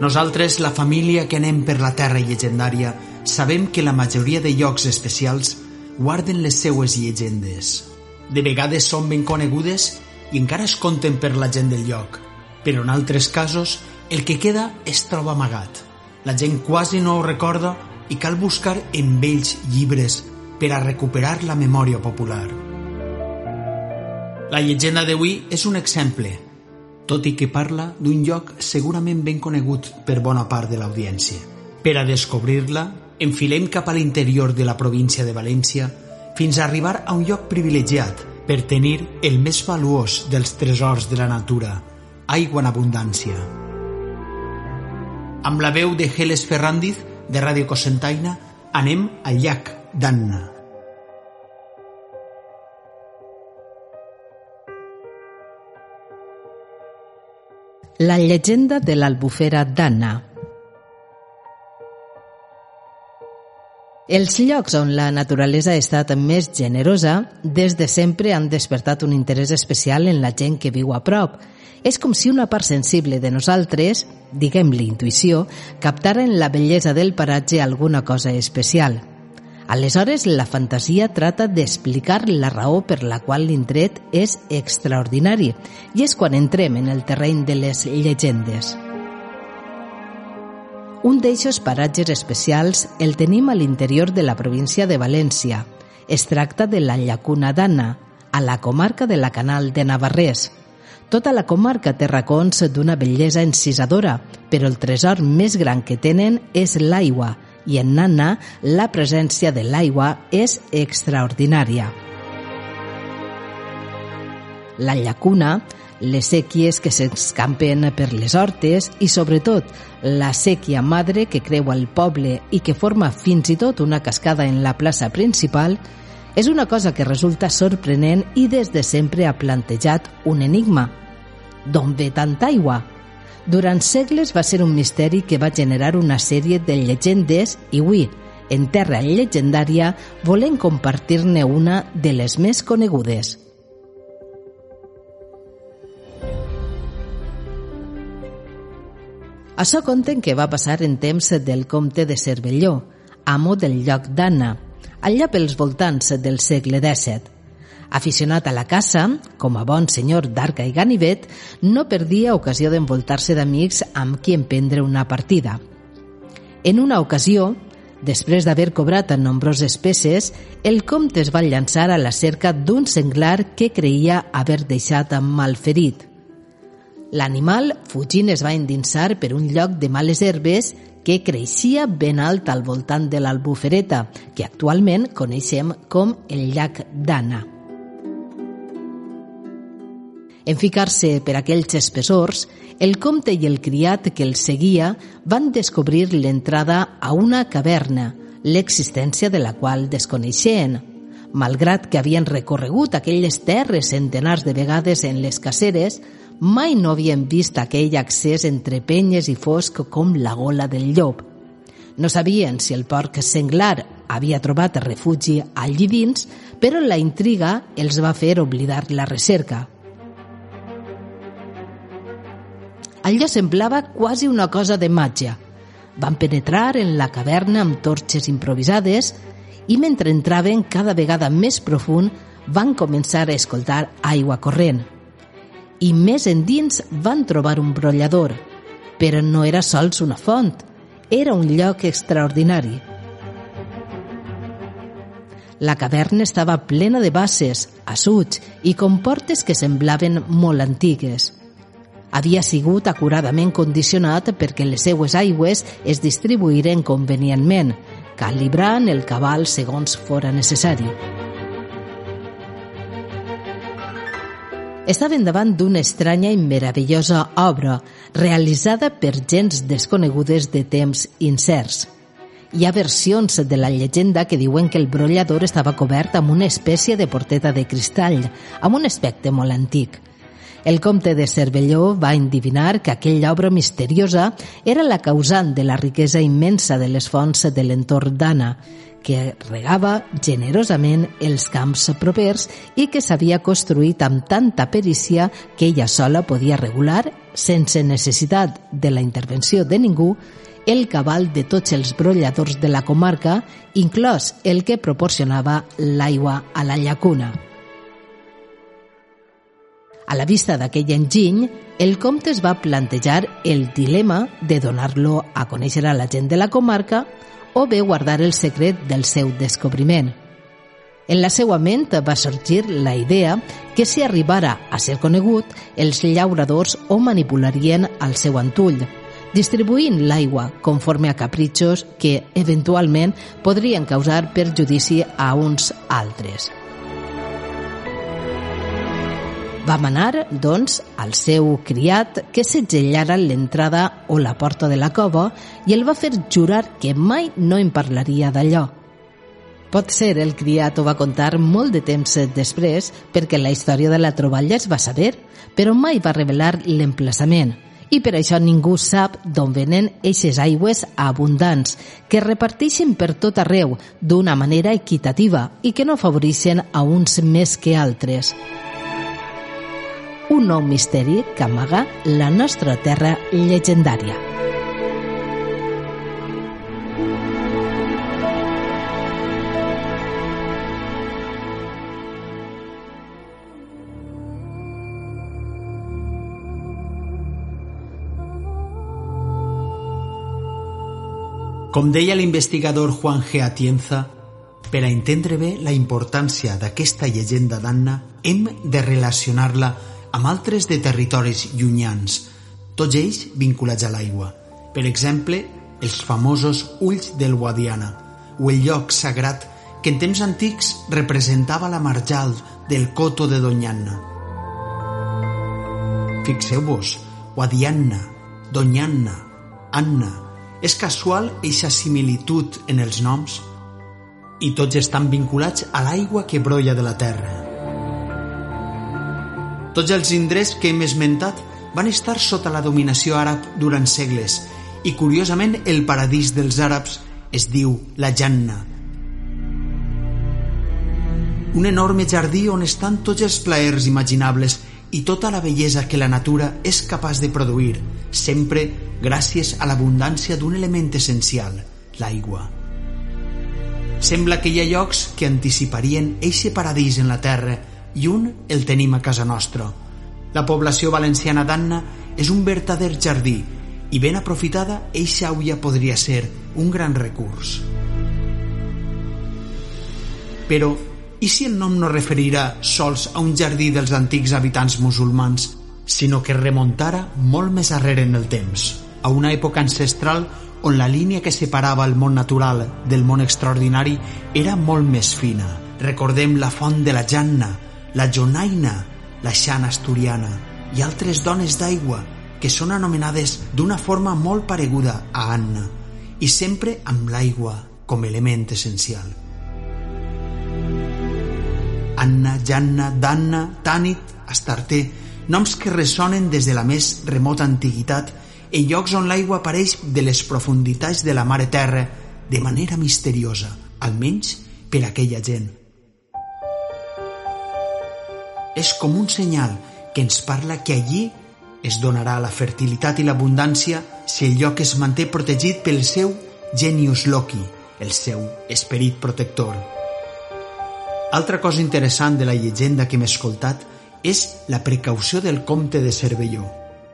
Nosaltres, la família que anem per la terra llegendària, sabem que la majoria de llocs especials guarden les seues llegendes. De vegades són ben conegudes i encara es conten per la gent del lloc, però en altres casos el que queda es troba amagat. La gent quasi no ho recorda i cal buscar en vells llibres per a recuperar la memòria popular. La llegenda d'avui és un exemple, tot i que parla d'un lloc segurament ben conegut per bona part de l'audiència. Per a descobrir-la, enfilem cap a l'interior de la província de València fins a arribar a un lloc privilegiat per tenir el més valuós dels tresors de la natura, aigua en abundància. Amb la veu de Geles Ferrandiz, de Ràdio Cosentaina, anem al llac d'Anna. La llegenda de l'albufera d'Anna. Els llocs on la naturalesa ha estat més generosa des de sempre han despertat un interès especial en la gent que viu a prop. És com si una part sensible de nosaltres, diguem-li intuïció, captara en la bellesa del paratge alguna cosa especial – Aleshores, la fantasia trata d'explicar la raó per la qual l'indret és extraordinari i és quan entrem en el terreny de les llegendes. Un d'eixos paratges especials el tenim a l'interior de la província de València. Es tracta de la Llacuna d'Anna, a la comarca de la Canal de Navarrés. Tota la comarca té racons d'una bellesa encisadora, però el tresor més gran que tenen és l'aigua, i en Nana la presència de l'aigua és extraordinària. La llacuna, les sèquies que s'escampen per les hortes i, sobretot, la sèquia madre que creua el poble i que forma fins i tot una cascada en la plaça principal, és una cosa que resulta sorprenent i des de sempre ha plantejat un enigma. D'on ve tanta aigua? Durant segles va ser un misteri que va generar una sèrie de llegendes i avui, en terra llegendària, volem compartir-ne una de les més conegudes. Això conten que va passar en temps del comte de Cervelló, amo del lloc d'Anna, allà pels voltants del segle XVII. Aficionat a la caça, com a bon senyor d'arca i ganivet, no perdia ocasió d'envoltar-se d'amics amb qui emprendre una partida. En una ocasió, després d'haver cobrat en nombroses peces, el comte es va llançar a la cerca d'un senglar que creia haver deixat malferit. L'animal, fugint, es va endinsar per un lloc de males herbes que creixia ben alt al voltant de l'albufereta, que actualment coneixem com el llac d'Anna. En ficar-se per aquells espessors, el comte i el criat que el seguia van descobrir l'entrada a una caverna, l'existència de la qual desconeixien. Malgrat que havien recorregut aquelles terres centenars de vegades en les caceres, mai no havien vist aquell accés entre penyes i fosc com la gola del llop. No sabien si el porc senglar havia trobat refugi allí dins, però la intriga els va fer oblidar la recerca. Allò semblava quasi una cosa de màgia. Van penetrar en la caverna amb torxes improvisades i mentre entraven cada vegada més profund van començar a escoltar aigua corrent. I més endins van trobar un brollador, però no era sols una font, era un lloc extraordinari. La caverna estava plena de basses, assuts i comportes que semblaven molt antigues havia sigut acuradament condicionat perquè les seues aigües es distribuïren convenientment, calibrant el cabal segons fora necessari. estaven davant d'una estranya i meravellosa obra realitzada per gens desconegudes de temps incerts. Hi ha versions de la llegenda que diuen que el brollador estava cobert amb una espècie de porteta de cristall, amb un aspecte molt antic. El comte de Cervelló va endivinar que aquella obra misteriosa era la causant de la riquesa immensa de les fonts de l'entorn d'Anna, que regava generosament els camps propers i que s'havia construït amb tanta perícia que ella sola podia regular, sense necessitat de la intervenció de ningú, el cabal de tots els brolladors de la comarca, inclòs el que proporcionava l'aigua a la llacuna. A la vista d'aquell enginy, el comte es va plantejar el dilema de donar-lo a conèixer a la gent de la comarca o bé guardar el secret del seu descobriment. En la seva ment va sorgir la idea que si arribara a ser conegut, els llauradors o manipularien el seu antull, distribuint l'aigua conforme a capritxos que, eventualment, podrien causar perjudici a uns altres. Va manar, doncs, al seu criat que segellara l'entrada o la porta de la cova i el va fer jurar que mai no en parlaria d'allò. Pot ser el criat ho va contar molt de temps després perquè la història de la troballa es va saber, però mai va revelar l'emplaçament i per això ningú sap d'on venen eixes aigües abundants que reparteixen per tot arreu d'una manera equitativa i que no afavoreixen a uns més que altres un nou misteri que amaga la nostra terra llegendària. Com deia l'investigador Juan G. Atienza, per a entendre bé la importància d'aquesta llegenda d'Anna, hem de relacionar-la amb altres de territoris llunyans, tots ells vinculats a l'aigua. Per exemple, els famosos Ulls del Guadiana, o el lloc sagrat que en temps antics representava la marjal del coto de Donyanna. Fixeu-vos, Guadiana, Donyanna, Anna... És casual eixa similitud en els noms? I tots estan vinculats a l'aigua que brolla de la terra. Tots els indrets que hem esmentat van estar sota la dominació àrab durant segles i, curiosament, el paradís dels àrabs es diu la Janna. Un enorme jardí on estan tots els plaers imaginables i tota la bellesa que la natura és capaç de produir, sempre gràcies a l'abundància d'un element essencial, l'aigua. Sembla que hi ha llocs que anticiparien eixe paradís en la terra i un el tenim a casa nostra. La població valenciana d'Anna és un verdader jardí i ben aprofitada, eixa auia podria ser un gran recurs. Però, i si el nom no referirà sols a un jardí dels antics habitants musulmans, sinó que remuntara molt més arrere en el temps, a una època ancestral on la línia que separava el món natural del món extraordinari era molt més fina. Recordem la font de la Janna, la Jonaina, la Xana Asturiana i altres dones d'aigua que són anomenades d'una forma molt pareguda a Anna i sempre amb l'aigua com element essencial. Anna, Janna, Danna, Tànit, Astarté, noms que ressonen des de la més remota antiguitat en llocs on l'aigua apareix de les profunditats de la mare terra de manera misteriosa, almenys per aquella gent és com un senyal que ens parla que allí es donarà la fertilitat i l'abundància si el lloc es manté protegit pel seu genius loci, el seu esperit protector. Altra cosa interessant de la llegenda que hem escoltat és la precaució del comte de Cervelló.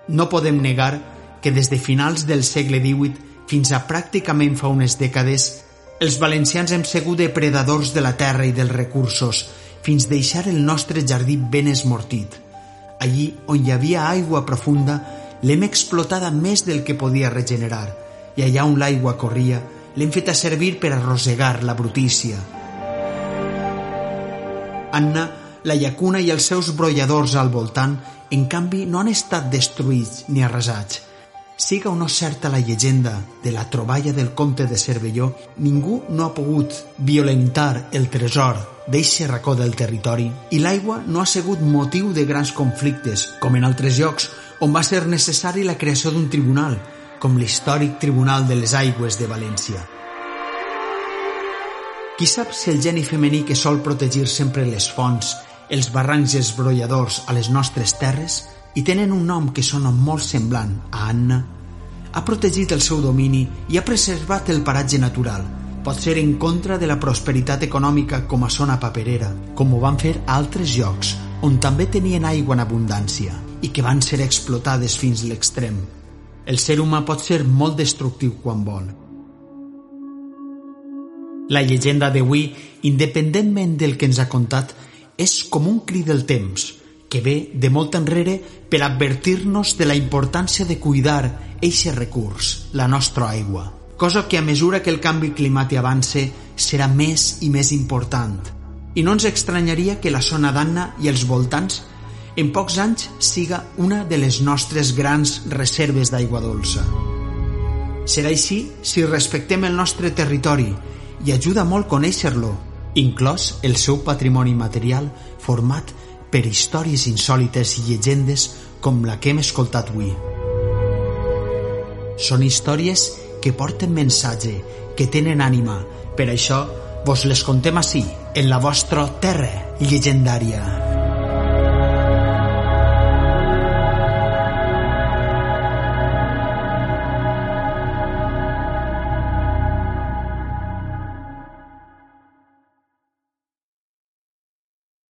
No podem negar que des de finals del segle XVIII fins a pràcticament fa unes dècades els valencians hem sigut depredadors de la terra i dels recursos, fins deixar el nostre jardí ben esmortit. Allí on hi havia aigua profunda, l'hem explotada més del que podia regenerar, i allà on l'aigua corria, l'hem fet a servir per arrossegar la brutícia. Anna la llacuna i els seus brolladors al voltant, en canvi, no han estat destruïts ni arrasats. Siga o no certa la llegenda de la troballa del comte de Cervelló, ningú no ha pogut violentar el tresor d'eixe racó del territori i l'aigua no ha sigut motiu de grans conflictes, com en altres llocs on va ser necessari la creació d'un tribunal, com l'històric Tribunal de les Aigües de València. Qui sap si el geni femení que sol protegir sempre les fonts els barrancs esbrolladors a les nostres terres i tenen un nom que sona molt semblant a Anna, ha protegit el seu domini i ha preservat el paratge natural. Pot ser en contra de la prosperitat econòmica com a zona paperera, com ho van fer altres llocs on també tenien aigua en abundància i que van ser explotades fins l'extrem. El ser humà pot ser molt destructiu quan vol. La llegenda d'avui, independentment del que ens ha contat, és com un crit del temps, que ve de molt enrere per advertir-nos de la importància de cuidar eixe recurs, la nostra aigua. Cosa que a mesura que el canvi climàtic avance serà més i més important. I no ens estranyaria que la zona d'Anna i els voltants en pocs anys siga una de les nostres grans reserves d'aigua dolça. Serà així si respectem el nostre territori i ajuda molt conèixer-lo inclòs el seu patrimoni material format per històries insòlites i llegendes com la que hem escoltat avui. Són històries que porten mensatge, que tenen ànima. Per això vos les contem així, en la vostra terra llegendària.